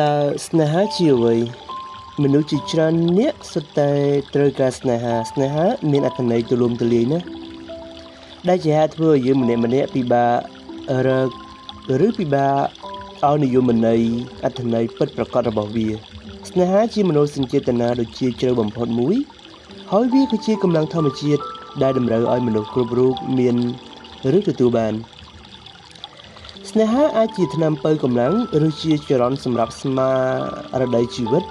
តើស្នេហាជាអ្វីមនុស្សជាច្រើនអ្នកសុទ្ធតែត្រូវការស្នេហាស្នេហា មានអត្ថន័យទូលំទូលាយណាស់ដែលជាហេតុធ្វើឲ្យយើងម្នាក់ម្នាក់ពិបាករកឬពិបាកឲ្យនិយមន័យអត្ថន័យពិតប្រាកដរបស់វា ស្នេហាជាមនោសញ្ចេតនាដ៏ជាជ្រៅបំផុតមួយ ហើយវាគឺជាកម្លាំងធម្មជាតិដែលតម្រូវឲ្យមនុស្សគ្រប់រូបមានឬទទួលបាន ស្នេហាអាចជាថ្នាំពៅកម្លាំងឬជាចរន្តសម្រាប់ស្មារតីជីវិត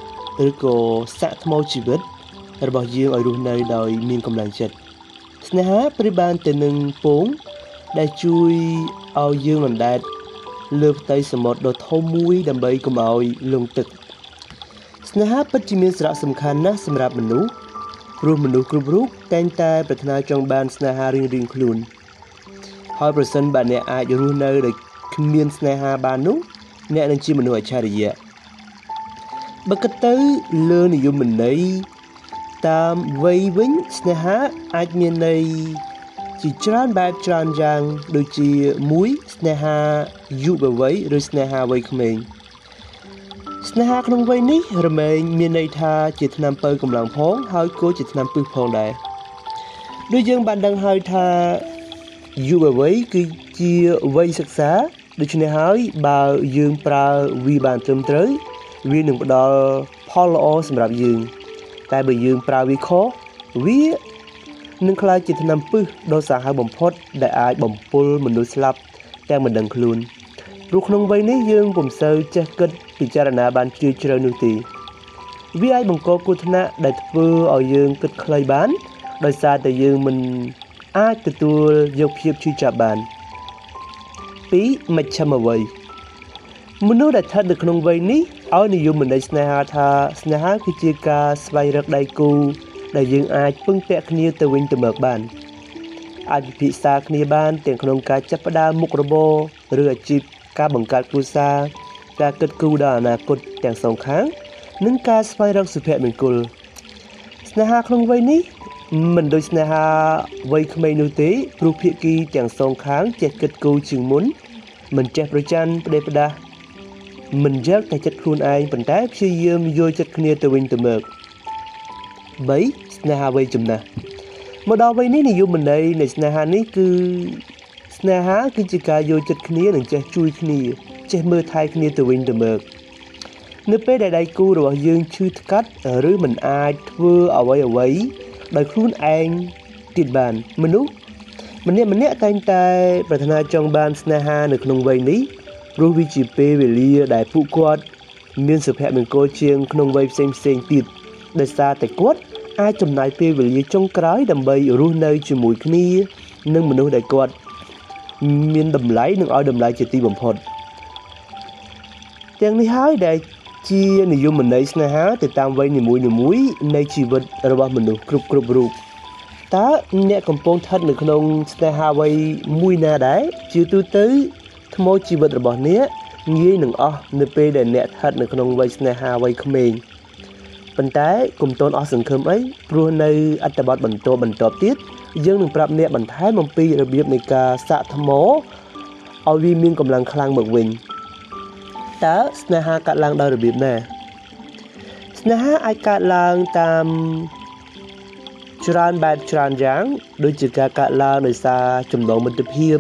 ឬក៏សាក់ថ្មជីវិត របស់យើងឲ្យរស់នៅដោយមានកម្លាំងចិត្តស្នេហាប្រៀបបានទៅនឹងពង ដែលជួយឲ្យយើងអណ្ដែតលើផ្ទៃសមុទ្រដ៏ធំមួយដើម្បីកុំឲ្យលង់ទឹក ស្នេហាពិតជាមានសារៈសំខាន់ណាស់សម្រាប់មនុស្សព្រោះមនុស្សគ្រប់រូបតែងតែប្រាថ្នាចង់បានស្នេហារៀងៗខ្លួន ហើយប្រសិនបើអ្នកអាចរស់នៅដោយ គ្មានស្នេហាបាននោះអ្នកនឹងជាមនុស្សអច្ឆរិយៈបើគិតទៅលើនិយមន័យតាមវ័យវិញស្នេហាអាចមានន័យជាច្រើនបែបច្រើនយ៉ាងដូចជា1ស្នេហាយុវវ័យឬស្នេហាវ័យក្មេងស្នេហាក្នុងវ័យនេះរមែងមានន័យថាជាឆ្នាំពៅកម្លាំងផងហើយក៏ជាឆ្នាំពឹសផងដែរដូចយើងបានដឹងហើយថាយុវវ័យគឺជាវ័យសិក្សា ដូច្នេះហើយបើយើងប្រើវាបានត្រឹមត្រូវវានឹងផ្ដល់ផលល្អសម្រាប់យើង តែបើយើងប្រើវាខុសវានឹងក្លាយជាថ្នាំពិសដ៏សាហាវបំផុត ដែលអាចបំពុលមនុស្សស្លាប់ទាំងមិនដឹងខ្លួនព្រោះក្នុងវ័យនេះយើងពុំសូវចេះគិតពិចារណាបានជ្រាលជ្រៅនោះទេវាអាចបង្កគ្រោះថ្នាក់ដែលធ្វើឲ្យយើងគិតខ្លីបាន ដោយសារតែយើងមិនអាចទទួលយកភាពឈឺចាប់បាន 2មជ្ឈមវ័យមនុស្សដែលស្ថិតនៅក្នុងវ័យនេះឲ្យនិយមន័យស្នេហាថាស្នេហាគឺជាការស្វែងរកដៃគូ ដែលយើងអាចពឹងពាក់គ្នាទៅវិញទៅមកបានអាចពិភាក្សាគ្នាបានទាំងក្នុងការចាប់ផ្ដើមមុខរបរឬអាជីពការបង្កើតគ្រួសារការគិតគូរដល់អនាគតទាំងសងខាង និងការស្វែងរកសុភមង្គលស្នេហាក្នុងវ័យនេះ មិនដូចស្នេហាវ័យក្មេងនោះទេព្រោះភាគីទាំងសងខាងចេះគិតគូរជាងមុន មិនចេះប្រច័ណ្ឌផ្ដេសផ្ដាស់មិនយកតែចិត្តខ្លួនឯងប៉ុន្តែព្យាយាមយល់ចិត្តគ្នាទៅវិញទៅមក3ស្នេហាវ័យចំណាស់មកដល់វ័យនេះនិយមន័យនៃស្នេហានេះគឺស្នេហាគឺជាការយល់ចិត្តគ្នានិងចេះជួយគ្នាចេះមើលថែគ្នាទៅវិញទៅមកនៅពេលដែលដៃគូរបស់យើងឈឺថ្កាត់ឬមិនអាចធ្វើអ្វីអ្វី ដោយខ្លួនឯងទៀតបានមនុស្សម្នាក់ម្នាក់តែងតែប្រាថ្នាចង់បានស្នេហានៅក្នុងវ័យនេះព្រោះវាជាពេលវេលាដែលពួកគាត់មានសុភមង្គលជាងក្នុងវ័យផ្សេងផ្សេងទៀតដោយសារតែគាត់អាចចំណាយពេលវេលាចុងក្រោយដើម្បីរស់នៅជាមួយគ្នានឹងមនុស្សដែលគាត់មានតម្លៃនិងឲ្យតម្លៃជាទីបំផុតទាំងនេះហើយដែល ជានិយមន័យស្នេហាទៅតាមវ័យនីមួយៗនៃជីវិតរបស់មនុស្សគ្រប់គ្រប់រូបតើអ្នកកំពុងស្ថិតនៅក្នុងស្នេហាវ័យមួយណាដែរជាទូទៅថ្មជីវិតរបស់អ្នកងាយនឹងអស់នៅពេលដែលអ្នកស្ថិតនៅក្នុងវ័យស្នេហាវ័យក្មេងប៉ុន្តែកុំតូនអស់សង្ឃឹមអីព្រោះនៅអត្ថបទបន្តបន្តទៀតយើងនឹងប្រាប់អ្នកបន្ថែមអំពីរបៀបនៃការសាកថ្មឲ្យវាមានកម្លាំងខ្លាំងមកវិញ តើស្នេហាកាត់ឡើងដោយរបៀបណាស្នេហាអាចកើតឡើងតាមច្រើនបែបច្រើនយ៉ាងដូចជាការកើតឡើងដោយសារចំណងមិត្តភាព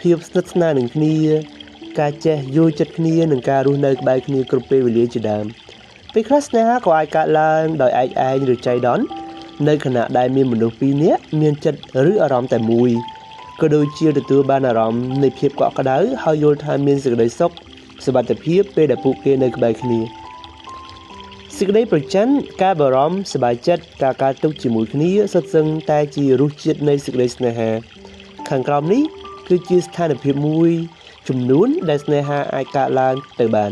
ភាពស្និទ្ធស្នាលនឹងគ្នា ការចេះយល់ចិត្តគ្នានិងការរស់នៅក្បែរគ្នាគ្រប់ពេលវេលាជាដើមពេលខ្លះស្នេហាក៏អាចកើតឡើងដោយឯកឯងឬចៃដន្យនៅខណៈដែលមានមនុស្សពីរនាក់មានចិត្តឬអារម្មណ៍តែមួយក៏ដូចជាទទួលបានអារម្មណ៍នៃភាពកក់ក្ដៅហើយយល់ថាមានសេចក្តីសុខ សុវត្ថិភាពពេលដែលពួកគេនៅក្បែរគ្នាសេចក្តីប្រច័ណ្ឌការបារម្ភសប្បាយចិត្តការកើតទុកជាមួយគ្នាសុទ្ធសឹងតែជារសជាតិនៃសេចក្តីស្នេហា ខាងក្រោមនេះគឺជាស្ថានភាពមួយ ចំនួនដែលស្នេហាអាចកើតឡើងទៅបាន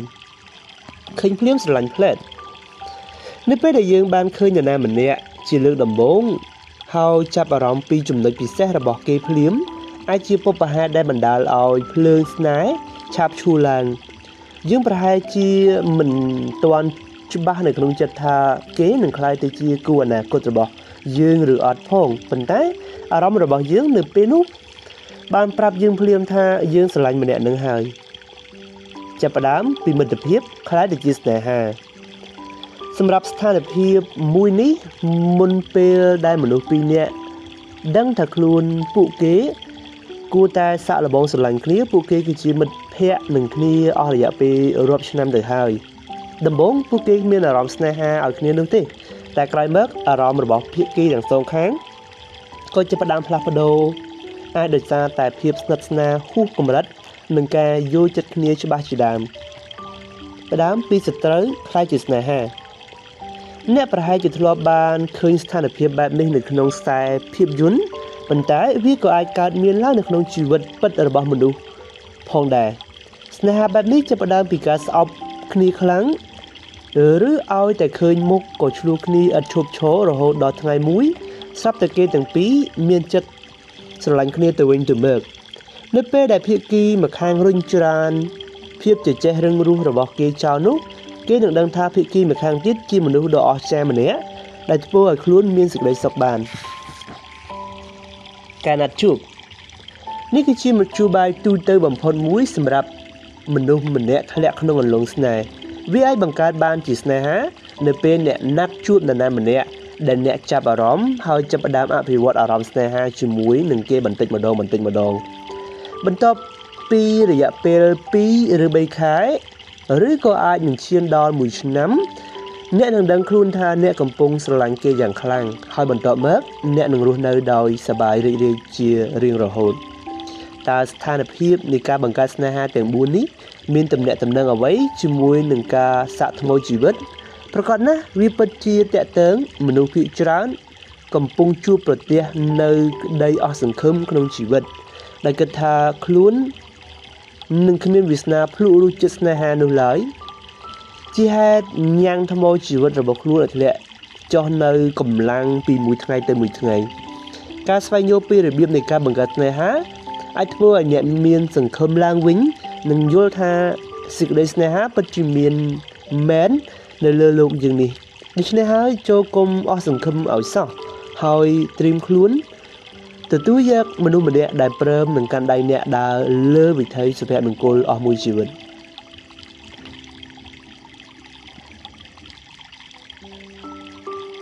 ឃើញភ្លាមស្រឡាញ់ផ្លែតនៅពេលដែលយើងបានឃើញនរណាម្នាក់ជាលើកដំបូងហើយចាប់អារម្មណ៍ពីចំណុចពិសេសរបស់គេភ្លាមអាចជាពុបហេតុដែលបណ្ដាលឲ្យភ្លើងស្នេហ៍ឆាបឈូឡើង យើងប្រហែលជាមិនទាន់ច្បាស់នៅក្នុងចិត្តថាគេនឹងក្លាយទៅជាគូអនាគតរបស់យើងឬអត់ផងប៉ុន្តែអារម្មណ៍របស់យើងនៅពេលនោះបានប្រាប់យើងភ្លាមថាយើងស្រឡាញ់ម្នាក់នឹងហើយចាប់ផ្ដើមពីមិត្តភាពខ្លាយទៅជាស្នេហាសម្រាប់ស្ថានភាពមួយនេះមុនពេលដែលមនុស្សពីរនាក់ដឹងថាខ្លួនពួកគេ គួរតែសាក់លបងស្រឡាញ់គ្នាពួកគេគឺជាមិត្តភ័ក្តិនឹងគ្នាអស់រយៈពេលរាប់ឆ្នាំទៅហើយដំបូងពួកគេមានអារម្មណ៍ស្នេហាឲ្យគ្នានោះទេ តែក្រោយមកអារម្មណ៍របស់ភាគីទាំងសងខាងក៏ចាប់ផ្ដើមផ្លាស់ប្ដូរអាចដោយសារតែភាពស្និទ្ធស្នាលហួសកម្រិតនិងការយល់ចិត្តគ្នាច្បាស់ជាដើមផ្ដើមពីសត្រូវខ្លាយជាស្នេហាអ្នកប្រហែលជាធ្លាប់បានឃើញស្ថានភាពបែបនេះនៅក្នុងខ្សែភាពយន្ត ប៉ុន្តែវាក៏អាចកើតមានឡើងនៅក្នុងជីវិតពិតរបស់មនុស្សផងដែរស្នេហាបែបនេះចាប់ផ្ដើមពីការស្អប់គ្នាខ្លាំងឬឲ្យតែឃើញមុខក៏ឆ្លោះគ្នាឥតឈប់ឈររហូតដល់ថ្ងៃមួយស្រាប់តែគេទាំងពីរមានចិត្តស្រឡាញ់គ្នាទៅវិញទៅមកនៅពេលដែលភាគីម្ខាងរុញច្រានភាពជជែករឹងរូសរបស់គេចោលនោះគេនឹងដឹងថាភាគីម្ខាងទៀតជាមនុស្សដ៏អស្ចារ្យម្នាក់ដែលធ្វើឲ្យខ្លួនមានសេចក្តីសុខបាន ការណាត់ជួបនេះគឺជាមធ្យោបាយទូទៅបំផុតមួយសម្រាប់មនុស្សម្នាក់ធ្លាក់ក្នុងអន្លង់ស្នេហ៍វាអាចបង្កើតបានជាស្នេហា នៅពេលអ្នកណាត់ជួបនរណាម្នាក់ដែលអ្នកចាប់អារម្មណ៍ហើយចាប់ផ្ដើមអភិវឌ្ឍអារម្មណ៍ស្នេហាជាមួយនឹងគេបន្តិចម្ដងបន្តិចម្ដងបន្ទាប់ពីរយៈពេល2ឬ3ខែ ឬក៏អាចនឹងឈានដល់1ឆ្នាំ អ្នកនឹងដឹងខ្លួនថាអ្នកកំពុងស្រឡាញ់គេយ៉ាងខ្លាំងហើយបន្ទាប់មកអ្នកនឹងរស់នៅដោយសប្បាយរីករាយជារៀងរហូតតើស្ថានភាពនៃការបង្កើតស្នេហាទាំង4នេះមានទំនាក់ទំនងអ្វីជាមួយនឹងការសាក់ថ្មជីវិតប្រកបណាស់វាពិតជាតកតើងមនុស្សភាគច្រើន កំពុងជួបប្រទះនៅក្តីអស់សង្ឃឹមក្នុងជីវិត ដែលគិតថាខ្លួននឹងគ្មានវាសនាភ្លុករសជាតិស្នេហានោះឡើយ ជាហេតុញ៉ាំងថ្មជីវិតរបស់ខ្លួនឲ្យធ្លាក់ចុះនៅកម្លាំងពីមួយថ្ងៃទៅមួយថ្ងៃការស្វែងយល់ពីរបៀបនៃការបង្កើតស្នេហាអាចធ្វើឲ្យអ្នកមានសង្ឃឹមឡើងវិញនិងយល់ថាសេចក្តីស្នេហាពិតជាមានមែននៅលើโลกយើងនេះដូច្នេះហើយចូលគុំអស់សង្ឃឹមឲ្យសោះហើយត្រៀមខ្លួនទទួលយកមនុស្សម្នាក់ដែលព្រមនឹងកាន់ដៃអ្នកដើរលើវិថីសុភមង្គលអស់មួយជីវិត។